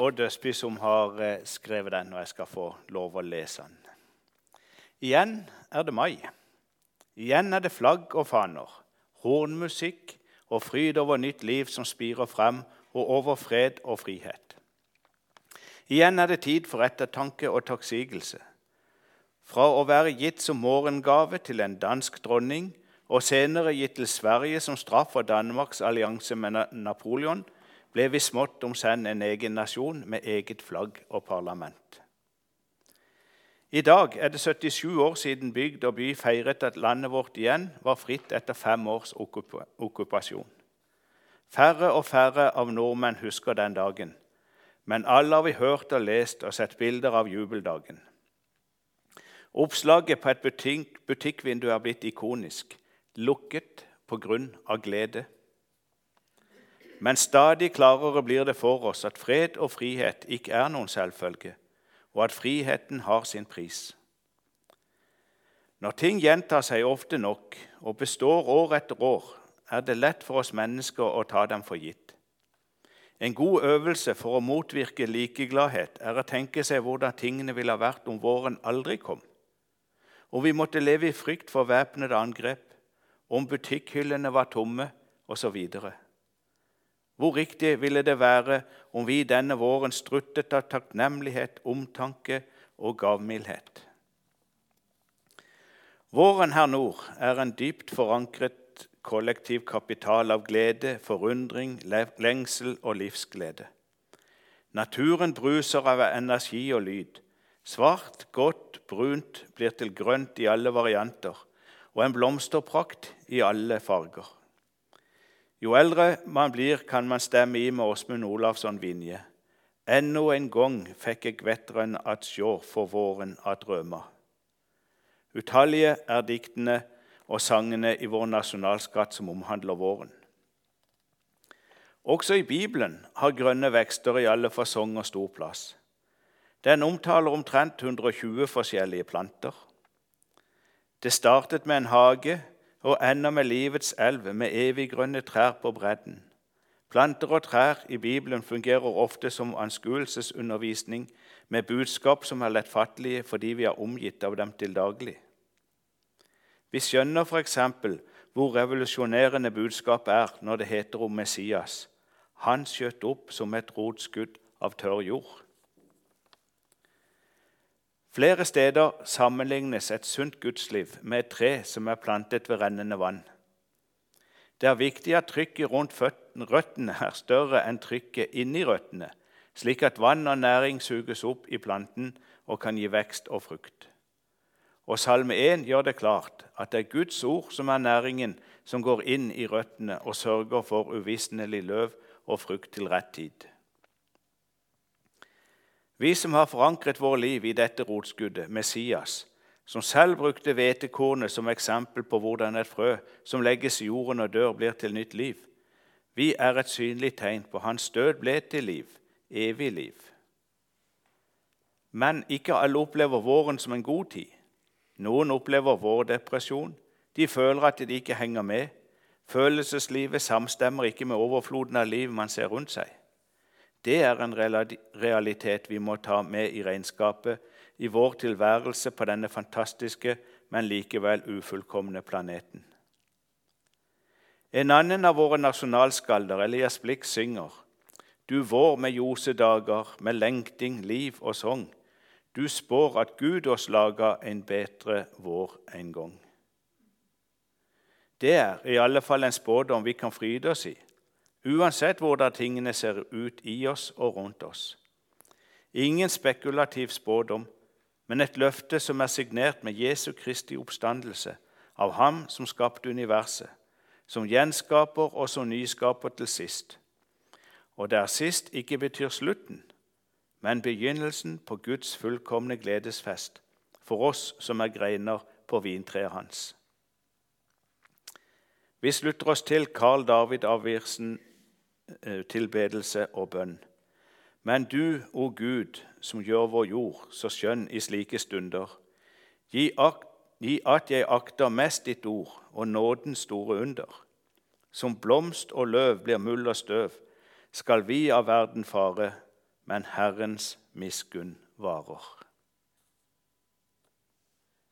Odd Østby som har eh, skrevet den, og jeg skal få lov å lese den. Igjen er det mai. Igjen er det flagg og faner, hornmusikk og fryd over nytt liv som spirer frem, og over fred og frihet. Igjen er det tid for ettertanke og takksigelse. Fra å være gitt som morgengave til en dansk dronning, og senere gitt til Sverige som straff for Danmarks allianse med Napoleon, ble vi smått om senn en egen nasjon med eget flagg og parlament. I dag er det 77 år siden bygd og by feiret at landet vårt igjen var fritt etter fem års okkupasjon. Færre og færre av nordmenn husker den dagen, men alle har vi hørt og lest og sett bilder av jubeldagen. Oppslaget på et butikk, butikkvindu er blitt ikonisk. Lukket på grunn av glede. Men stadig klarere blir det for oss at fred og frihet ikke er noen selvfølge, og at friheten har sin pris. Når ting gjentar seg ofte nok og består år etter år, er det lett for oss mennesker å ta dem for gitt. En god øvelse for å motvirke likegladhet er å tenke seg hvordan tingene ville ha vært om våren aldri kom, om vi måtte leve i frykt for væpnede angrep, om butikkhyllene var tomme osv. Hvor riktig ville det være om vi denne våren struttet av takknemlighet, omtanke og gavmildhet? Våren her nord er en dypt forankret kollektiv kapital av glede, forundring, lengsel og livsglede. Naturen bruser av energi og lyd. Svart, godt, brunt blir til grønt i alle varianter, og en blomsterprakt i alle farger. Jo eldre man blir, kan man stemme i med Åsmund Olavsson Vinje. Ennå en gang fikk jeg vetteren at sjå for våren at drømmer. Utallige er diktene og sangene i vår nasjonalskatt som omhandler våren. Også i Bibelen har grønne vekster i alle fasonger stor plass. Den omtaler omtrent 120 forskjellige planter. Det startet med en hage og ender med livets elv med eviggrønne trær på bredden. Planter og trær i Bibelen fungerer ofte som anskuelsesundervisning med budskap som er lettfattelige fordi vi er omgitt av dem til daglig. Vi skjønner f.eks. hvor revolusjonerende budskapet er når det heter om Messias. Han skjøt opp som et rotskudd av tørr jord. Flere steder sammenlignes et sunt gudsliv med et tre som er plantet ved rennende vann. Det er viktig at trykket rundt røttene er større enn trykket inni røttene, slik at vann og næring suges opp i planten og kan gi vekst og frukt. Og Salme 1 gjør det klart at det er Guds ord som er næringen som går inn i røttene og sørger for uvisnelig løv og frukt til rett tid. Vi som har forankret vårt liv i dette rotskuddet, Messias, som selv brukte hvetekornet som eksempel på hvordan et frø som legges i jorden og dør, blir til nytt liv. Vi er et synlig tegn på hans død ble til liv, evig liv. Men ikke alle opplever våren som en god tid. Noen opplever vårdepresjon. De føler at de ikke henger med. Følelseslivet samstemmer ikke med overfloden av liv man ser rundt seg. Det er en realitet vi må ta med i regnskapet i vår tilværelse på denne fantastiske, men likevel ufullkomne planeten. En annen av våre nasjonalskalder, Elias Blix, synger Du vår med ljosedager, med lengting, liv og sang. Du spår at Gud oss laga en bedre vår en gang. Det er i alle fall en spådom vi kan fryde oss i uansett hvordan tingene ser ut i oss og rundt oss. Ingen spekulativ spådom, men et løfte som er signert med Jesu Kristi oppstandelse, av Ham som skapte universet, som gjenskaper og som nyskaper til sist. Og der sist ikke betyr slutten, men begynnelsen på Guds fullkomne gledesfest for oss som er greiner på vintreet hans. Vi slutter oss til Carl David Avirsen tilbedelse og bønn. Men du, o Gud, som gjør vår jord så skjønn i slike stunder, gi, at jeg akter mest ditt ord og nådens store under. Som blomst og løv blir mull og støv, skal vi av verden fare, men Herrens miskunn varer.